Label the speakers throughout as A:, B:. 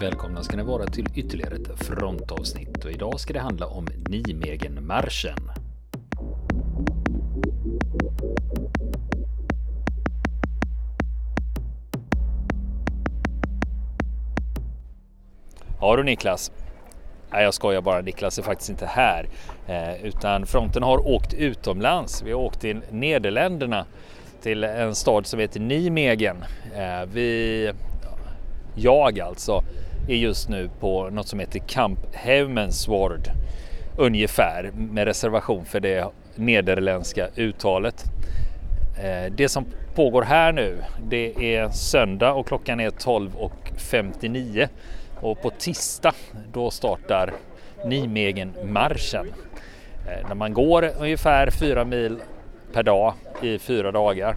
A: Välkomna ska ni vara till ytterligare ett frontavsnitt och idag ska det handla om Nijmegenmarschen. Ja du Niklas. Nej jag skojar bara, Niklas är faktiskt inte här. Eh, utan fronten har åkt utomlands. Vi har åkt till Nederländerna till en stad som heter Nijmegen. Eh, vi, jag alltså, är just nu på något som heter Camp Hemensward ungefär med reservation för det nederländska uttalet. Eh, det som pågår här nu det är söndag och klockan är 12.59 och på tisdag då startar Nijmegen-marschen. Eh, när man går ungefär fyra mil per dag i fyra dagar.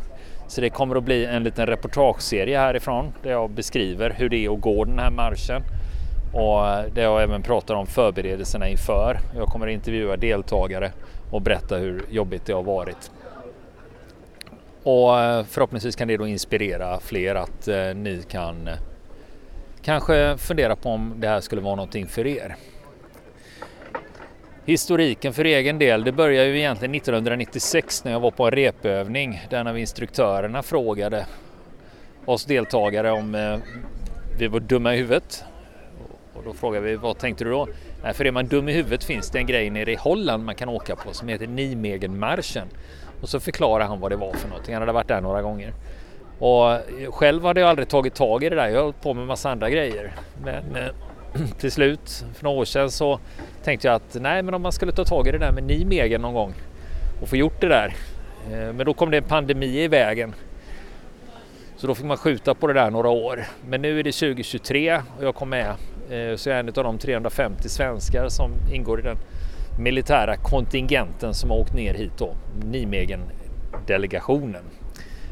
A: Så det kommer att bli en liten reportageserie härifrån där jag beskriver hur det är att gå den här marschen och eh, där jag även pratar om förberedelserna inför. Jag kommer att intervjua deltagare och berätta hur jobbigt det har varit. Och eh, förhoppningsvis kan det då inspirera fler att eh, ni kan kanske fundera på om det här skulle vara någonting för er. Historiken för egen del, det började ju egentligen 1996 när jag var på en repövning där en av instruktörerna frågade oss deltagare om eh, vi var dumma i huvudet. Och då frågade vi vad tänkte du då? Nej, för är man dum i huvudet finns det en grej nere i Holland man kan åka på som heter Nijmegenmarschen. Och så förklarade han vad det var för någonting. Han hade varit där några gånger. Och själv hade jag aldrig tagit tag i det där. Jag har hållit på med massa andra grejer. Men eh, till slut för några år sedan så tänkte jag att nej men om man skulle ta tag i det där med Nijmegen någon gång och få gjort det där. Eh, men då kom det en pandemi i vägen. Så då fick man skjuta på det där några år. Men nu är det 2023 och jag kom med. Eh, så jag är en av de 350 svenskar som ingår i den militära kontingenten som har åkt ner hit då. Nijmegen-delegationen.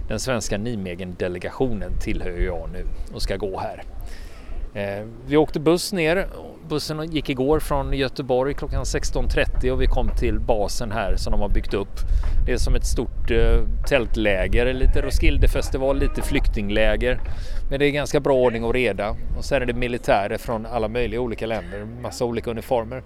A: Den svenska Nijmegen-delegationen tillhör jag nu och ska gå här. Eh, vi åkte buss ner. Bussen gick igår från Göteborg klockan 16.30 och vi kom till basen här som de har byggt upp. Det är som ett stort eh, tältläger, lite Roskildefestival, lite flyktingläger. Men det är ganska bra ordning och reda. Och sen är det militärer från alla möjliga olika länder, massa olika uniformer.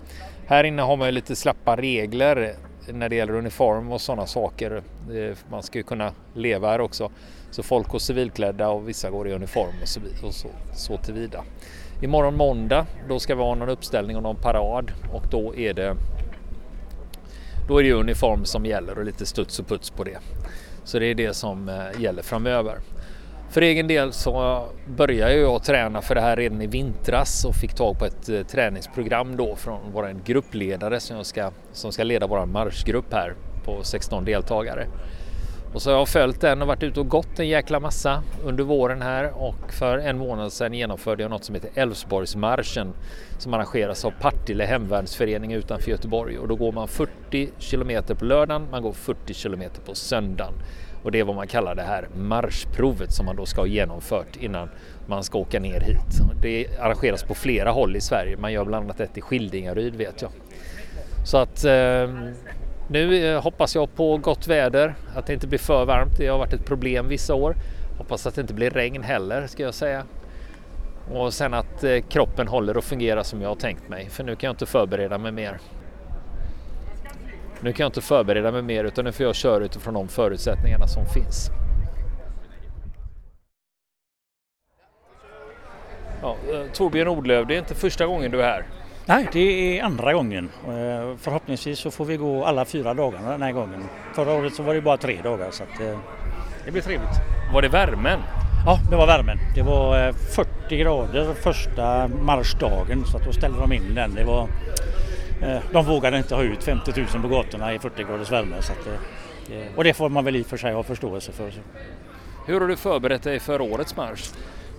A: Här inne har man ju lite slappa regler när det gäller uniform och sådana saker. Eh, man ska ju kunna leva här också. Så folk går civilklädda och vissa går i uniform och så, och så, så tillvida. Imorgon måndag då ska vi ha någon uppställning och någon parad och då är det då är det uniform som gäller och lite studs och puts på det. Så det är det som eh, gäller framöver. För egen del så började jag träna för det här redan i vintras och fick tag på ett eh, träningsprogram då från vår gruppledare som, jag ska, som ska leda vår marschgrupp här på 16 deltagare. Och så har jag följt den och varit ute och gått en jäkla massa under våren här och för en månad sedan genomförde jag något som heter Älvsborgsmarschen som arrangeras av Partille hemvärnsförening utanför Göteborg och då går man 40 kilometer på lördagen, man går 40 kilometer på söndagen och det är vad man kallar det här marschprovet som man då ska ha genomfört innan man ska åka ner hit. Det arrangeras på flera håll i Sverige, man gör bland annat ett i Skildingaryd vet jag. Så att ehm, eh, nu hoppas jag på gott väder, att det inte blir för varmt. Det har varit ett problem vissa år. Hoppas att det inte blir regn heller ska jag säga. Och sen att eh, kroppen håller och fungerar som jag har tänkt mig. För nu kan jag inte förbereda mig mer. Nu kan jag inte förbereda mig mer utan nu får jag köra utifrån de förutsättningarna som finns. Ja, eh, Torbjörn Odlöv, det är inte första gången du är här.
B: Nej, det är andra gången. Eh, förhoppningsvis så får vi gå alla fyra dagarna den här gången. Förra året så var det bara tre dagar så att eh, det blir trevligt.
A: Var det värmen?
B: Ja, det var värmen. Det var 40 grader första marschdagen så att då ställde de in den. Det var de vågade inte ha ut 50 000 på gatorna i 40 graders värme. Så att, eh, och det får man väl i och för sig ha förståelse för.
A: Hur har du förberett dig för årets marsch?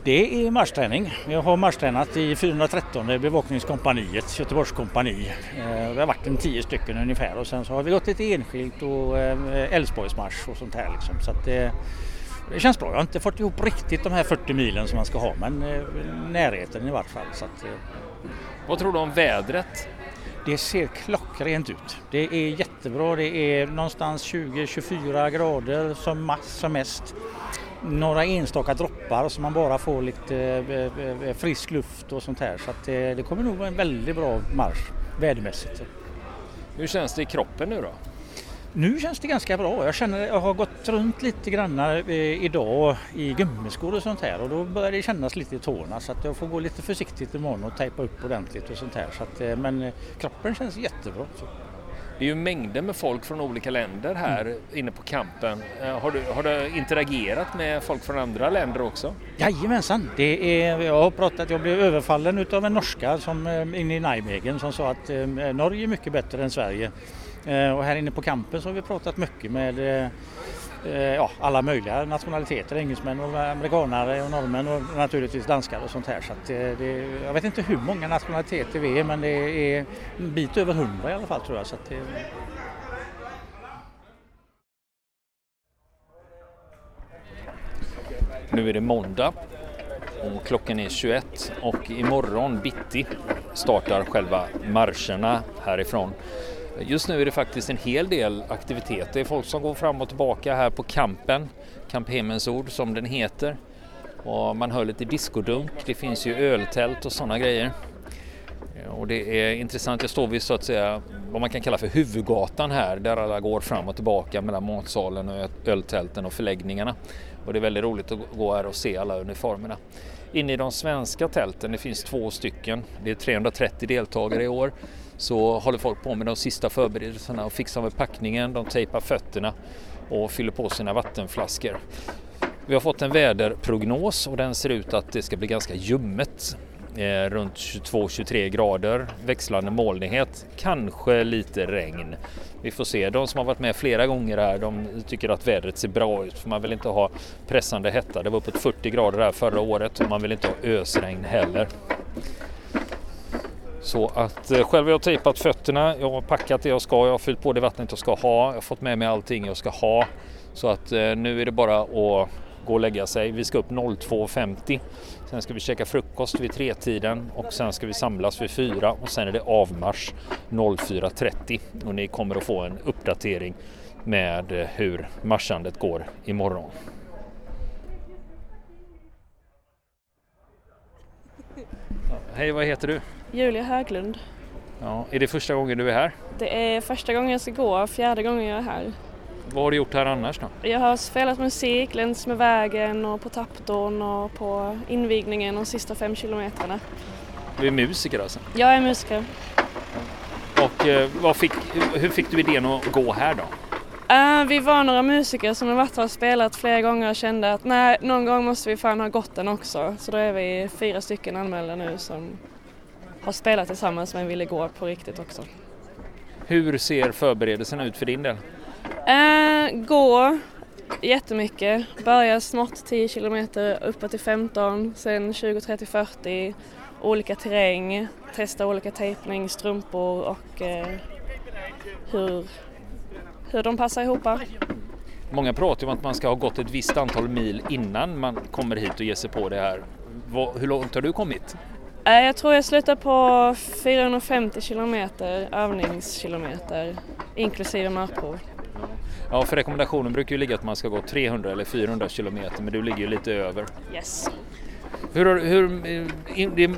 B: Det är marschträning. Jag har marschtränat i 413 bevakningskompaniet, Göteborgs kompani. Eh, vi har varit en tio stycken ungefär och sen så har vi gått lite enskilt och Älvsborgsmarsch och sånt här. Liksom. Så det, det känns bra. Jag har inte fått ihop riktigt de här 40 milen som man ska ha men närheten i vart fall. Så att,
A: Vad tror du om vädret?
B: Det ser klockrent ut. Det är jättebra. Det är någonstans 20-24 grader som, mass, som mest. några enstaka droppar så man bara får lite eh, eh, frisk luft och sånt här. Så att eh, det kommer nog vara en väldigt bra marsch vädermässigt.
A: Hur känns det i kroppen nu då?
B: Nu känns det ganska bra. Jag känner jag har gått runt lite grann idag i gummiskor och sånt här och då börjar det kännas lite i tårna så att jag får gå lite försiktigt imorgon och tejpa upp ordentligt och sånt här. Så att, men kroppen känns jättebra. Så.
A: Det är ju mängder med folk från olika länder här mm. inne på kampen. Eh, har du, har du interagerat med folk från andra länder också?
B: Jajamensan, det är, jag har pratat, jag blev överfallen av en norska som, eh, inne i Nijmegen som sa att eh, Norge är mycket bättre än Sverige. Eh, och här inne på kampen så har vi pratat mycket med eh, eh, ja, alla möjliga nationaliteter, engelsmän och amerikanare och norrmän och naturligtvis danskar och sånt här. Så att det, jag vet inte hur många nationaliteter vi är men det är en bit över hundra i alla fall tror jag. Så det...
A: Nu är det måndag och klockan är 21 och imorgon bitti startar själva marscherna härifrån. Just nu är det faktiskt en hel del aktivitet. Det är folk som går fram och tillbaka här på kampen, Camp Hemensord som den heter. Och man hör lite diskodunk, det finns ju öltält och sådana grejer. Eh, och det är intressant, jag står vid så att säga vad man kan kalla för huvudgatan här där alla går fram och tillbaka mellan matsalen och öltälten och förläggningarna. Och det är väldigt roligt att gå här och se alla uniformerna. Inne i de svenska tälten, det finns två stycken, det är 330 deltagare i år så håller folk på med de sista förberedelserna och fixar med packningen, de tejpar fötterna och fyller på sina vattenflaskor. Vi har fått en väderprognos och den ser ut att det ska bli ganska ljummet. Eh, runt 22-23 grader, växlande molnighet, kanske lite regn. Vi får se. De som har varit med flera gånger här de tycker att vädret ser bra ut för man vill inte ha pressande hetta. Det var uppåt 40 grader här förra året och man vill inte ha ösregn heller. Så att eh, själv har jag tejpat fötterna, jag har packat det jag ska, jag har fyllt på det vattnet jag ska ha, jag har fått med mig allting jag ska ha. Så att eh, nu är det bara att gå och lägga sig. Vi ska upp 02.50. Sen ska vi käka frukost vid tretiden och sen ska vi samlas vid fyra och sen är det avmarsch 04.30 och ni kommer att få en uppdatering med eh, hur marschandet går imorgon. Hej, vad heter du?
C: Julia Höglund.
A: Ja, är det första gången du är här?
C: Det är första gången jag ska gå, fjärde gången jag är här.
A: Vad har du gjort här annars då?
C: Jag har spelat musik längs med vägen och på Tapton och på invigningen de sista fem kilometrarna.
A: Du är musiker alltså?
C: Jag är musiker.
A: Och eh, fick, hur fick du idén att gå här då?
C: Uh, vi var några musiker som har varit här och spelat flera gånger och kände att nej, någon gång måste vi fan ha gått den också. Så då är vi fyra stycken anmälda nu som har spelat tillsammans men ville gå på riktigt också.
A: Hur ser förberedelserna ut för din del?
C: Uh, gå jättemycket. Börja smått 10 kilometer uppåt till 15, sen 20, 30, 40. Olika terräng, testa olika tejpning, strumpor och uh, hur hur de passar ihop.
A: Många pratar om att man ska ha gått ett visst antal mil innan man kommer hit och ger sig på det här. Hur långt har du kommit?
C: Eh, jag tror jag slutar på 450 kilometer övningskilometer inklusive markprov.
A: Ja, för rekommendationen brukar ju ligga att man ska gå 300 eller 400 kilometer men du ligger ju lite över.
C: Yes.
A: Hur, hur, eh,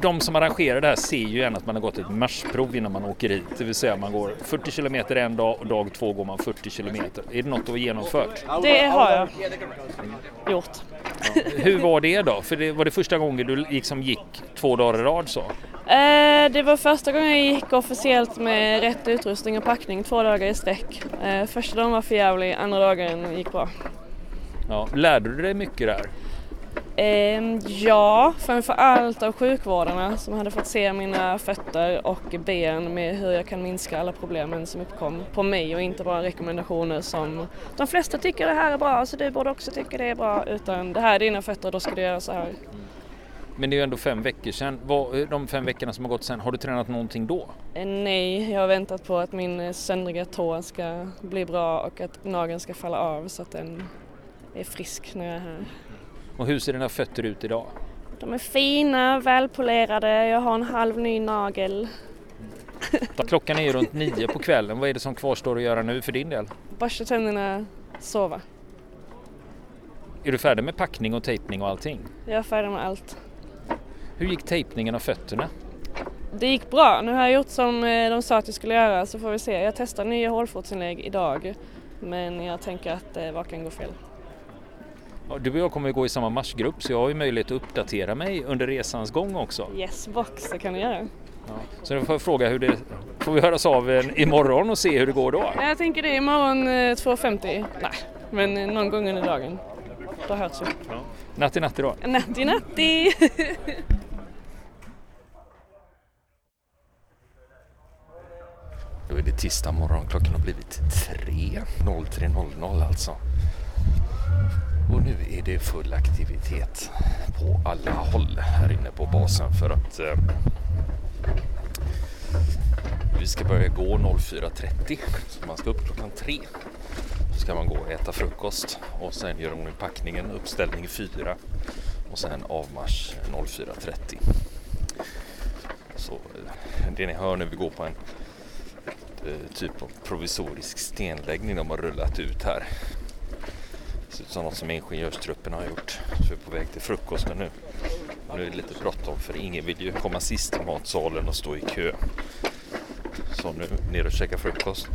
A: de som arrangerar det här ser ju gärna att man har gått ett marschprov innan man åker hit. Det vill säga man går 40 kilometer en dag och dag två går man 40 kilometer. Är det något du har genomfört?
C: Det har jag gjort.
A: Hur var det då? För det var det första gången du liksom gick två dagar i rad så?
C: Eh, det var första gången jag gick officiellt med rätt utrustning och packning två dagar i sträck. Eh, första dagen var för jävlig, andra dagen gick bra.
A: Ja, lärde du dig mycket där?
C: Eh, ja, framför allt av sjukvårdarna som hade fått se mina fötter och ben med hur jag kan minska alla problemen som uppkom på mig och inte bara rekommendationer som de flesta tycker det här är bra så du borde också tycka det är bra utan det här är dina fötter då ska du göra så här.
A: Men det är ju ändå fem veckor sedan. De fem veckorna som har gått sedan, har du tränat någonting då?
C: Eh, nej, jag har väntat på att min söndriga tå ska bli bra och att nageln ska falla av så att den är frisk när jag är här.
A: Och hur ser dina fötter ut idag?
C: De är fina, välpolerade, jag har en halv ny nagel.
A: Klockan är ju runt nio på kvällen, vad är det som kvarstår att göra nu för din del?
C: Borsta tänderna, sova.
A: Är du färdig med packning och tejpning och allting?
C: Jag är färdig med allt.
A: Hur gick tejpningen av fötterna?
C: Det gick bra. Nu har jag gjort som eh, de sa att jag skulle göra så får vi se. Jag testar nya hålfotsinlägg idag men jag tänker att eh, vad kan gå fel?
A: Du och jag kommer att gå i samma marschgrupp så jag har ju möjlighet att uppdatera mig under resans gång också.
C: Yes box, det kan du göra.
A: Ja. Så då får jag fråga hur det får vi höras av imorgon och se hur det går då?
C: Jag tänker det imorgon 2.50. Nej, men någon gång under dagen. Då hörs vi.
A: Ja. Natti natti då.
C: Natti natti!
A: Då är det tisdag morgon, klockan har blivit 3. 03.00 alltså. Och nu är det full aktivitet på alla håll här inne på basen för att eh, vi ska börja gå 04.30 så man ska upp klockan 3. Så ska man gå och äta frukost och sen göra ordning packningen, uppställning 4 och sen avmarsch 04.30. Så eh, det ni hör nu, vi går på en eh, typ av provisorisk stenläggning de har rullat ut här. Ser ut som något som ingenjörstrupperna har gjort. Så vi är på väg till frukosten nu. Nu är det lite bråttom för ingen vill ju komma sist i matsalen och stå i kö. Så nu ner och käka frukost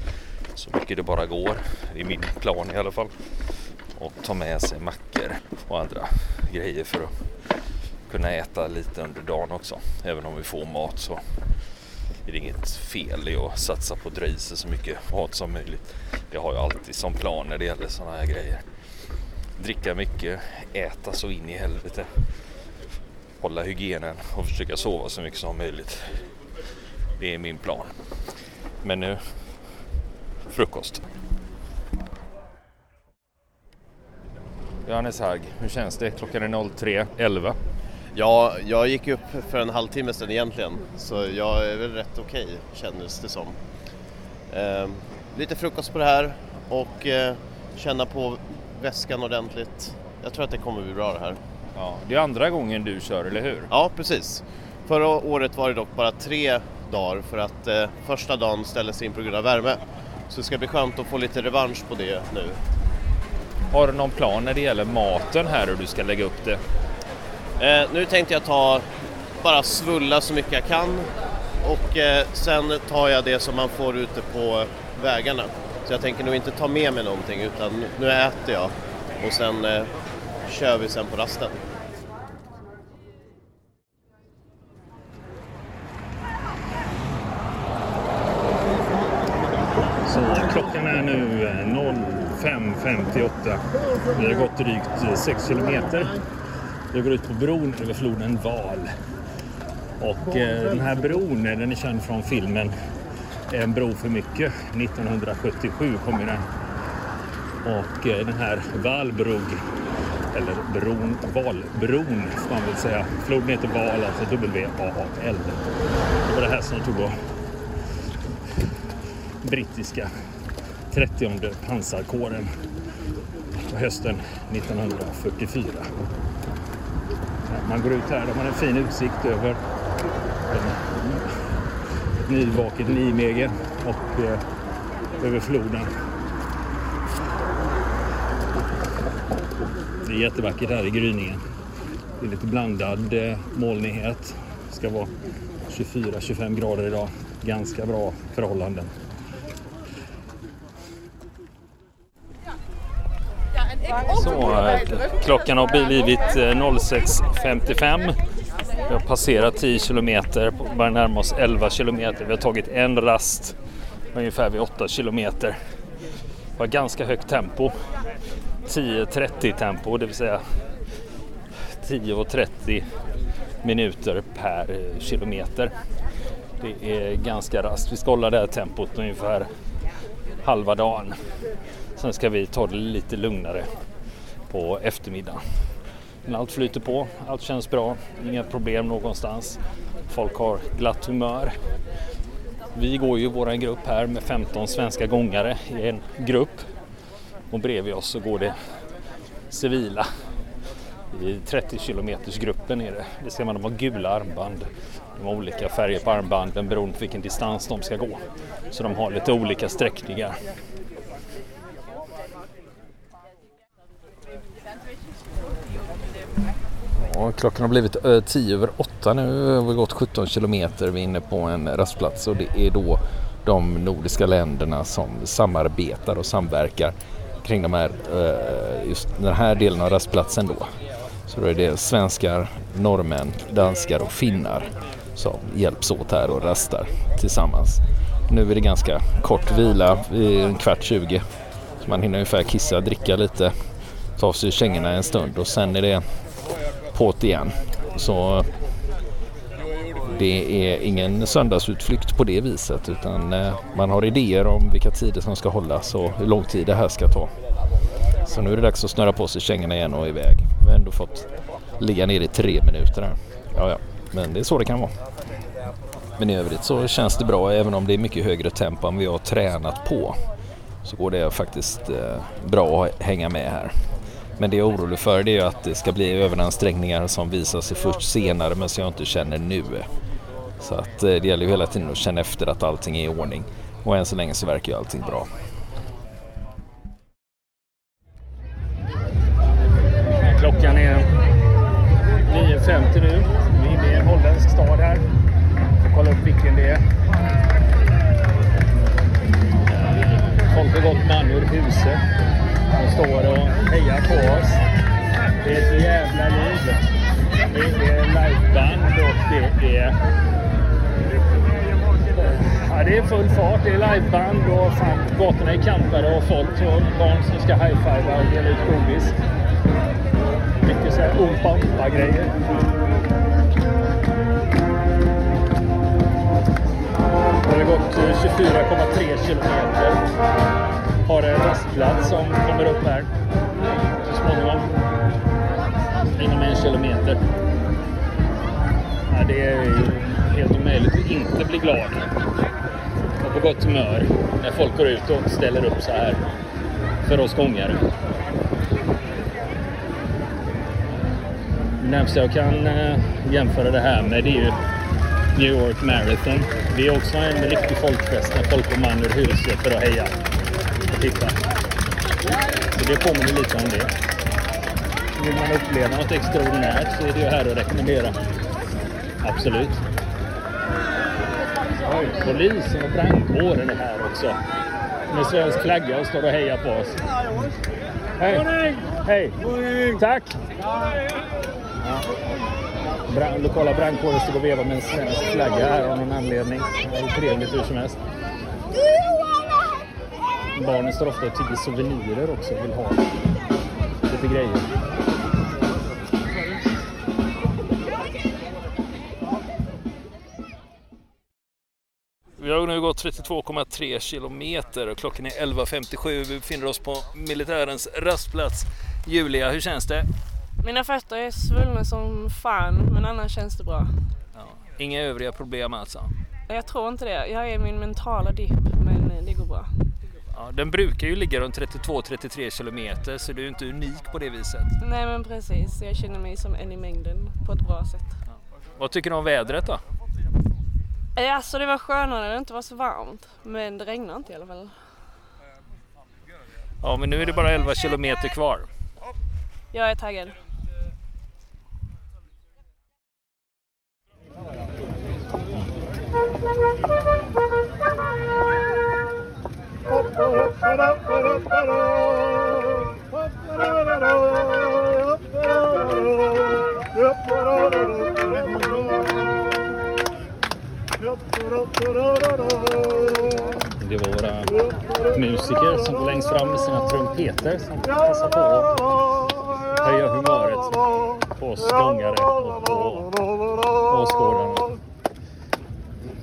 A: så mycket det bara går. Det är min plan i alla fall. Och ta med sig mackor och andra grejer för att kunna äta lite under dagen också. Även om vi får mat så är det inget fel i att satsa på att dra i sig så mycket mat som möjligt. Det har jag alltid som plan när det gäller sådana här grejer. Dricka mycket, äta så in i helvete. Hålla hygienen och försöka sova så mycket som möjligt. Det är min plan. Men nu frukost. Johannes Hagg, hur känns det? Klockan är 03.11.
D: Ja, jag gick upp för en halvtimme sedan egentligen, så jag är väl rätt okej okay, kändes det som. Eh, lite frukost på det här och eh, känna på väskan ordentligt. Jag tror att det kommer bli bra det här.
A: Ja, det är andra gången du kör, eller hur?
D: Ja, precis. Förra året var det dock bara tre dagar för att eh, första dagen ställdes in på grund av värme. Så det ska bli skönt att få lite revansch på det nu.
A: Har du någon plan när det gäller maten här hur du ska lägga upp det?
D: Eh, nu tänkte jag ta, bara svulla så mycket jag kan och eh, sen tar jag det som man får ute på vägarna. Så jag tänker nog inte ta med mig någonting utan nu äter jag och sen eh, kör vi sen på rasten.
A: Så klockan är nu eh, 05.58. Vi har gått drygt eh, 6 kilometer. Vi går ut på bron över floden Val. Och eh, den här bron, eh, den är känd från filmen en bro för mycket. 1977 kom ju den. Och eh, den här Valbrug, eller bron, Valbron får man väl säga. Floden heter Val, alltså W-A-L. Det var det här som tog och brittiska 30 pansarkåren på hösten 1944. Man går ut här, de har en fin utsikt över ett nyvaket Nijmegen och eh, över floden. Det är jättevackert här i gryningen. Det är lite blandad eh, molnighet. Det ska vara 24-25 grader idag. Ganska bra förhållanden. Så, eh, klockan har blivit eh, 06.55. Vi har passerat 10 kilometer, börjar närma oss 11 kilometer. Vi har tagit en rast ungefär vid 8 kilometer. Det var ganska högt tempo. 10.30 tempo, det vill säga 10.30 minuter per eh, kilometer. Det är ganska rast. Vi ska hålla det här tempot ungefär halva dagen. Sen ska vi ta det lite lugnare på eftermiddagen. Men allt flyter på, allt känns bra, inga problem någonstans. Folk har glatt humör. Vi går ju vår grupp här med 15 svenska gångare i en grupp och bredvid oss så går det civila i 30 kilometers gruppen är det. Det ser man, de har gula armband. De har olika färger på armbanden beroende på vilken distans de ska gå. Så de har lite olika sträckningar. Ja, klockan har blivit eh, 10 över 8 nu. Vi har gått 17 kilometer. Vi är inne på en rastplats och det är då de nordiska länderna som samarbetar och samverkar kring de här, eh, just den här delen av rastplatsen då. Så då är det svenskar, norrmän, danskar och finnar som hjälps åt här och rastar tillsammans. Nu är det ganska kort vila, en kvart 20. Så man hinner ungefär kissa, dricka lite, ta av sig kängorna en stund och sen är det på't igen. Så det är ingen söndagsutflykt på det viset utan eh, man har idéer om vilka tider som ska hållas och hur lång tid det här ska ta. Så nu är det dags att snöra på sig kängorna igen och iväg. Vi har ändå fått ligga ner i tre minuter här. Ja, ja, men det är så det kan vara. Men i övrigt så känns det bra även om det är mycket högre tempo än vi har tränat på. Så går det faktiskt eh, bra att hänga med här. Men det jag är orolig för det är att det ska bli överansträngningar som visar sig först senare men som jag inte känner nu. Så att eh, det gäller ju hela tiden att känna efter att allting är i ordning. Och än så länge så verkar ju allting bra.
E: Klockan är 9.50 nu. Vi är inne i en holländsk stad här. Får kolla upp vilken det är. Folk har gått man ur huset. Står och hejar på oss. Det är ett jävla liv. Det är liveband och det är... Ja, det är full fart. Det är liveband och fan, gatorna är kantade och folk och barn som ska high-fivea och dela ut godis. Mycket så här umpa-umpa-grejer. Det har gått eh, 24,3 kilometer. Har en rastplats som kommer upp här så småningom. Inom en kilometer. Ja, det är ju helt omöjligt att inte bli glad. Och på gott humör när folk går ut och ställer upp så här för oss gångare. Det närmsta jag kan eh, jämföra det här med det är ju New York Marathon. Det är också en riktig folkfest när folk kommer man ur huset för att heja och titta. Så det påminner lite om det. Vill man uppleva något extraordinärt så är det ju här att rekommendera. Absolut. Oj, polisen och brandkåren är här också. Med svensk flagga och står och hejar på oss. Hej! Hej! Tack! Brand, lokala brandkåren står och vevar med en svensk flagga här av någon anledning. Det är trevligt hur som helst. Barnen står ofta och tigger souvenirer också och vill ha lite grejer.
A: Vi har nu gått 32,3 kilometer och klockan är 11.57. Vi befinner oss på militärens rastplats. Julia, hur känns det?
C: Mina fötter är svullna som fan, men annars känns det bra.
A: Ja. Inga övriga problem alltså?
C: Jag tror inte det. Jag är i min mentala dipp, bra.
A: Ja, den brukar ju ligga runt 32-33 kilometer, så du är inte unik på det viset.
C: Nej, men precis. Jag känner mig som en i mängden på ett bra sätt. Ja.
A: Vad tycker du om vädret då?
C: Alltså det var skönare när det inte var så varmt, men det regnar inte i alla fall.
A: Ja, men nu är det bara 11 kilometer kvar.
C: Jag är taggad.
E: Det var våra musiker som går längst fram med sina trumpeter som passar på att höja humöret på oss gångare och på åskådarna.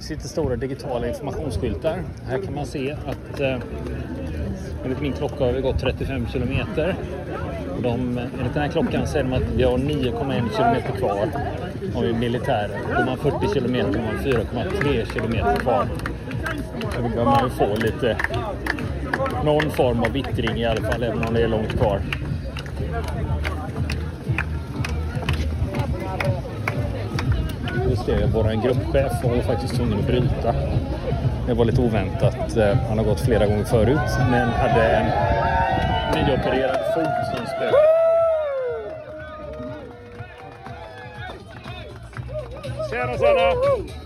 E: Det sitter stora digitala informationsskyltar. Här kan man se att eh, enligt min klocka har vi gått 35 kilometer. De, enligt den här klockan säger de att vi har 9,1 kilometer kvar om vi är militärer. Går man 40 kilometer har man 4,3 kilometer kvar. Då behöver man ju få lite någon form av vittring i alla fall, även om det är långt kvar. Just det. Vår gruppchef var faktiskt tvungen att bryta. Det var lite oväntat. Eh, han har gått flera gånger förut men hade en nyopererad fot som spökade.
A: Tjena tjena!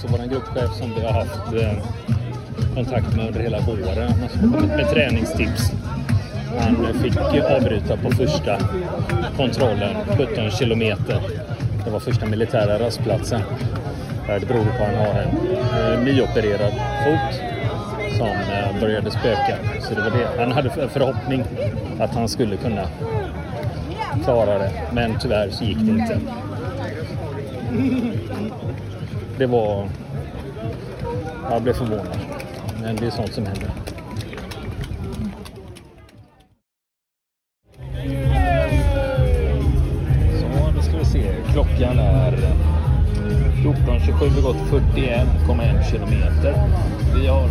A: Så var det en gruppchef som vi har haft eh, kontakt med under hela våren. Han som kommit med träningstips. Han fick avbryta på första kontrollen, 17 kilometer. Det var första militära rastplatsen. Det beror på att han har en eh, nyopererad fot som eh, började spöka. Så det var det. Han hade en förhoppning att han skulle kunna klara det, men tyvärr så gick det inte. Det var... Jag blev förvånad. Men det är sånt som händer. Så, då ska vi se. Klockan är 14.27. Vi har gått 41,1 kilometer. Vi har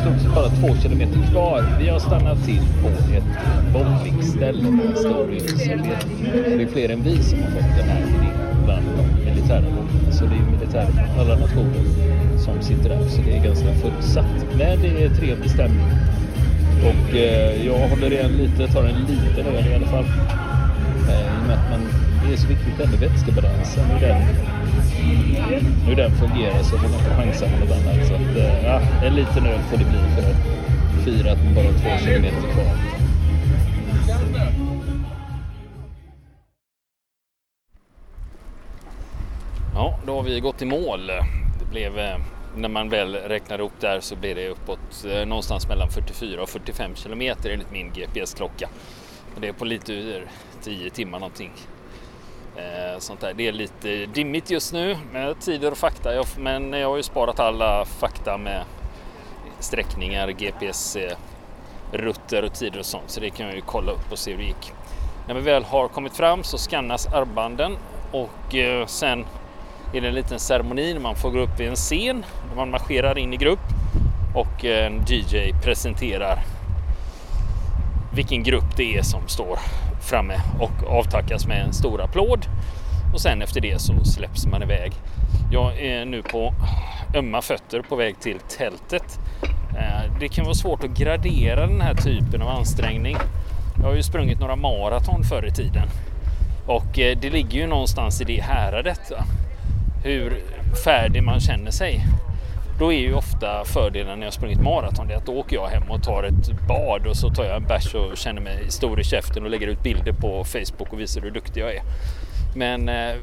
A: stort sett bara två kilometer kvar. Vi har stannat till på ett bombningsställe med en stor. Det är fler än vi som har fått den här idén bland de militära bomberna. Så det är militärer från alla nationer som sitter där. Så det är ganska fullsatt. Men det är trevlig stämning. Och eh, jag håller igen lite, tar en liten öl i alla fall. Eh, I och med att man, det är så viktigt med vätskebalansen. Och den, hur den fungerar så får man inte chansa på något annat. Så att, eh, ja, en liten öl får det bli för att fira att man bara har två kilometer kvar. Ja, då har vi gått i mål. Det blev, eh, när man väl räknar upp där så blir det uppåt eh, någonstans mellan 44 och 45 kilometer enligt min GPS-klocka. Och det är på lite över 10 timmar någonting. Eh, sånt där. Det är lite dimmigt just nu med tider och fakta. Men jag har ju sparat alla fakta med sträckningar, GPS-rutter och tider och sånt. Så det kan jag ju kolla upp och se hur det gick. När vi väl har kommit fram så skannas armbanden och eh, sen är det en liten ceremoni när man får gå upp i en scen. Där man marscherar in i grupp och eh, en DJ presenterar vilken grupp det är som står framme och avtackas med en stor applåd. Och sen efter det så släpps man iväg. Jag är nu på ömma fötter på väg till tältet. Eh, det kan vara svårt att gradera den här typen av ansträngning. Jag har ju sprungit några maraton förr i tiden och eh, det ligger ju någonstans i det häradet. Hur färdig man känner sig. Då är ju ofta fördelen när jag sprungit maraton det att då åker jag hem och tar ett bad och så tar jag en bärs och känner mig stor i käften och lägger ut bilder på Facebook och visar hur duktig jag är. Men eh,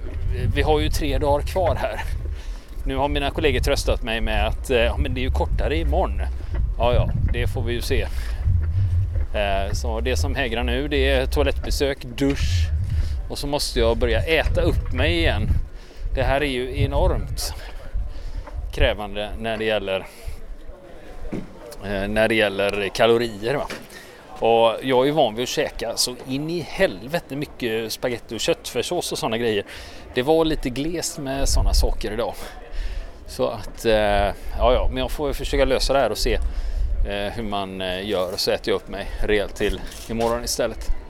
A: vi har ju tre dagar kvar här. Nu har mina kollegor tröstat mig med att eh, ja, men det är ju kortare imorgon. Ja, ja, det får vi ju se. Eh, så det som hägrar nu det är toalettbesök, dusch och så måste jag börja äta upp mig igen. Det här är ju enormt krävande när det gäller eh, när det gäller kalorier. Va? Och jag är van vid att käka så in i helvete mycket spagetti och köttfärssås och sådana grejer. Det var lite glest med sådana saker idag. Så att, eh, ja ja, men jag får försöka lösa det här och se eh, hur man gör och så äter jag upp mig rejält till imorgon istället.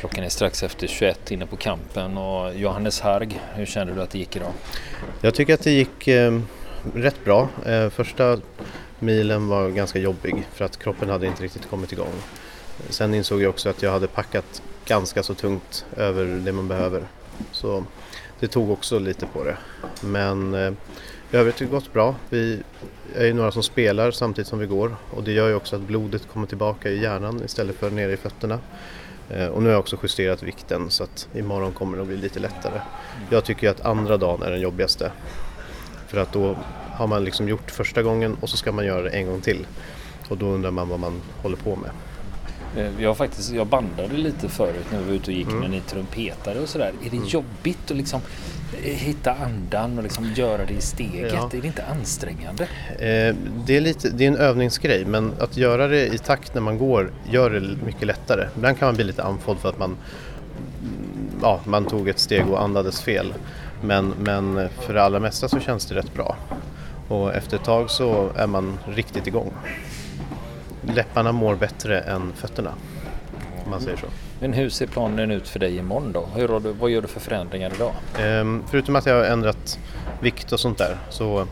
A: Klockan är strax efter 21 inne på kampen och Johannes Harg, hur kände du att det gick idag?
F: Jag tycker att det gick eh, rätt bra. Eh, första milen var ganska jobbig för att kroppen hade inte riktigt kommit igång. Sen insåg jag också att jag hade packat ganska så tungt över det man behöver. Så det tog också lite på det. Men eh, i övrigt har det gått bra. Vi är ju några som spelar samtidigt som vi går och det gör ju också att blodet kommer tillbaka i hjärnan istället för nere i fötterna. Och nu har jag också justerat vikten så att imorgon kommer det att bli lite lättare. Jag tycker att andra dagen är den jobbigaste. För att då har man liksom gjort första gången och så ska man göra det en gång till. Och då undrar man vad man håller på med.
G: Jag, faktiskt, jag bandade lite förut när vi var ute och gick mm. när ni trumpetade och sådär. Är det mm. jobbigt att liksom hitta andan och liksom göra det i steget? Ja. Är det inte ansträngande?
F: Eh, det, är lite, det är en övningsgrej men att göra det i takt när man går gör det mycket lättare. Ibland kan man bli lite andfådd för att man, ja, man tog ett steg och andades fel. Men, men för det allra mesta så känns det rätt bra. Och efter ett tag så är man riktigt igång. läpparna mår bättre än fötterna. Om man säger så.
A: Men hur ser planen ut för dig imorgon då? Hur har du, vad gör du för förändringar idag?
F: Ehm, förutom att jag har ändrat vikt och sånt där så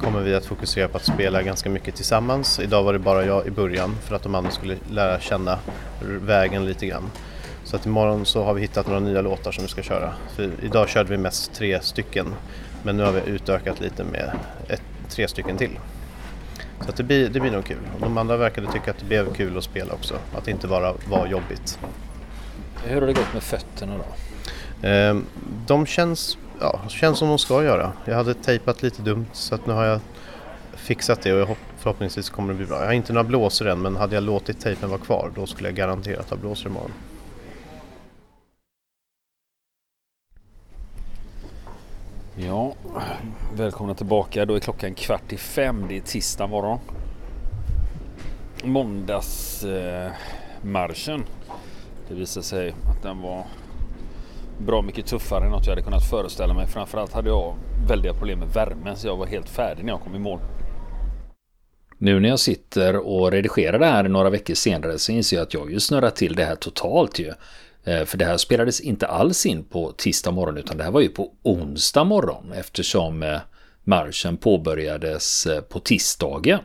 F: kommer vi att fokusera på att spela ganska mycket tillsammans. Idag var det bara jag i början för att de andra skulle lära känna vägen lite grann. Så att imorgon så har vi hittat några nya låtar som vi ska köra. För idag körde vi mest tre stycken men nu har vi utökat lite med ett, tre stycken till. Så att det, blir, det blir nog kul. De andra verkade tycka att det blev kul att spela också, att det inte bara var jobbigt.
A: Hur har det gått med fötterna då?
F: Ehm, de känns, ja, känns som de ska göra. Jag hade tejpat lite dumt så att nu har jag fixat det och jag hopp, förhoppningsvis kommer det bli bra. Jag har inte några blåsor än men hade jag låtit tejpen vara kvar då skulle jag garanterat ha blåsor imorgon.
A: Ja, välkomna tillbaka. Då är klockan kvart i fem. Det är tisdag morgon. Måndagsmarschen. Eh, det visade sig att den var bra mycket tuffare än något jag hade kunnat föreställa mig. Framförallt hade jag väldiga problem med värmen så jag var helt färdig när jag kom i mål. Nu när jag sitter och redigerar det här några veckor senare så inser jag att jag ju snurrat till det här totalt ju. Eh, för det här spelades inte alls in på tisdag morgon utan det här var ju på onsdag morgon eftersom eh, marschen påbörjades eh, på tisdagen.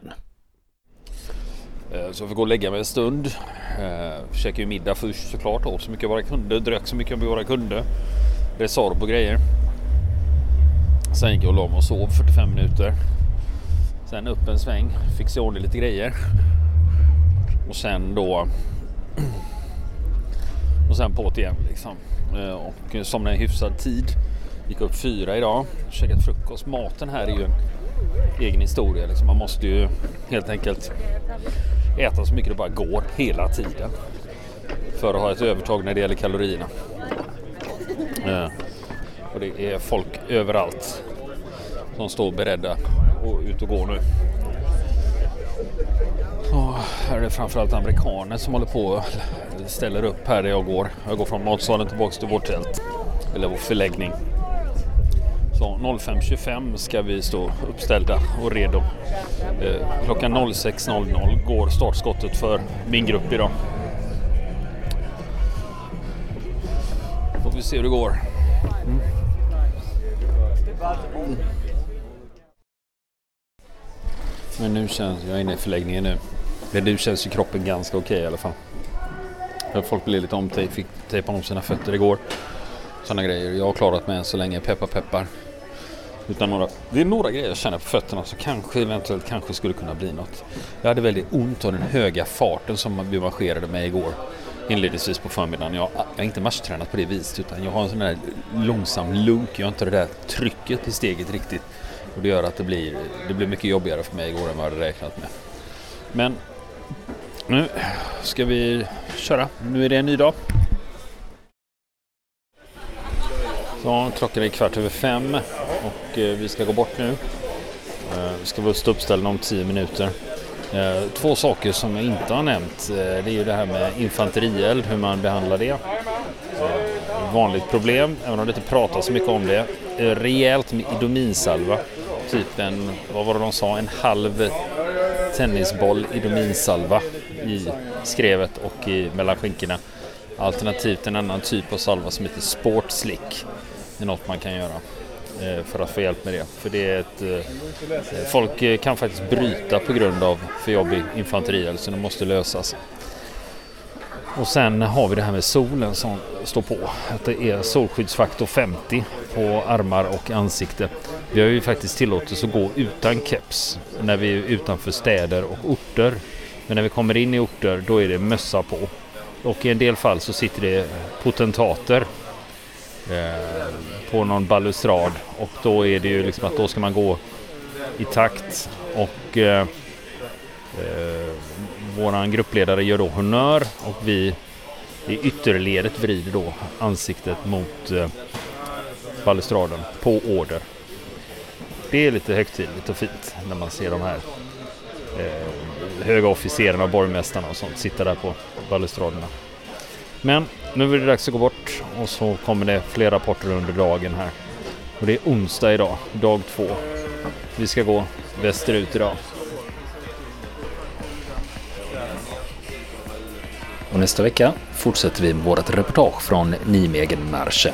A: Eh, så jag fick gå och lägga mig en stund. Eh, Käkade ju middag först såklart. Åt så mycket av våra kunder, Drack så mycket av våra kunder. Resorb och grejer. Sen gick jag och la mig och sov 45 minuter. Sen upp en sväng. Fixade i ordning lite grejer. Och sen då och sen på det igen liksom. Eh, och somnade i hyfsad tid. Gick upp fyra idag, käkat frukost. Maten här är ju en egen historia. Liksom. Man måste ju helt enkelt äta så mycket det bara går hela tiden. För att ha ett övertag när det gäller kalorierna. Eh, och det är folk överallt som står beredda och ut och går nu. Och här är det framförallt amerikaner som håller på och ställer upp här där jag går. Jag går från matsalen tillbaks till vårt tält. Eller vår förläggning. Så 05.25 ska vi stå uppställda och redo. Eh, klockan 06.00 går startskottet för min grupp idag. Får vi se hur det går. Mm. Men nu känns jag är inne i förläggningen nu. Men nu känns ju kroppen ganska okej okay, i alla fall. Folk blev lite omtejpade, fick tejpa om sina fötter igår. Sådana grejer. Jag har klarat mig än så länge, peppar peppar. Utan några, det är några grejer jag känner på fötterna som kanske eventuellt kanske skulle kunna bli något. Jag hade väldigt ont av den höga farten som vi marscherade med igår. Inledningsvis på förmiddagen. Jag, jag har inte matchtränat på det viset utan jag har en sån där långsam lunk. Jag har inte det där trycket i steget riktigt. Och det gör att det blir, det blir mycket jobbigare för mig igår än vad jag hade räknat med. Men nu ska vi köra. Nu är det en ny dag. Så klockan är kvart över fem och eh, vi ska gå bort nu. Eh, vi ska vara uppställda om 10 minuter. Eh, två saker som jag inte har nämnt. Det är ju det här med infanterield, hur man behandlar det. Vanligt problem, även om det inte pratas så mycket om det. Rejält med idominsalva. Typ en, vad var det de sa, en halv tennisboll idominsalva i skrevet och i mellan skinkorna. Alternativt en annan typ av salva som heter Sportslick. Det är något man kan göra Eh, för att få hjälp med det. För det är ett, eh, folk eh, kan faktiskt bryta på grund av för jobbig infanterield så det måste lösas. Och sen har vi det här med solen som står på. Att det är solskyddsfaktor 50 på armar och ansikte. Vi har ju faktiskt tillåtelse att gå utan keps när vi är utanför städer och orter. Men när vi kommer in i orter då är det mössa på. Och i en del fall så sitter det potentater eh, på någon balustrad och då är det ju liksom att då ska man gå i takt och eh, eh, våran gruppledare gör då honör och vi i ytterledet vrider då ansiktet mot eh, balustraden på order. Det är lite högtidligt och fint när man ser de här eh, höga officerarna och borgmästarna och sånt sitta där på balustraderna. Men nu är det dags att gå bort och så kommer det fler rapporter under dagen här. Och det är onsdag idag, dag två. Vi ska gå västerut idag. Och nästa vecka fortsätter vi med vårt reportage från Nijmegen-marschen.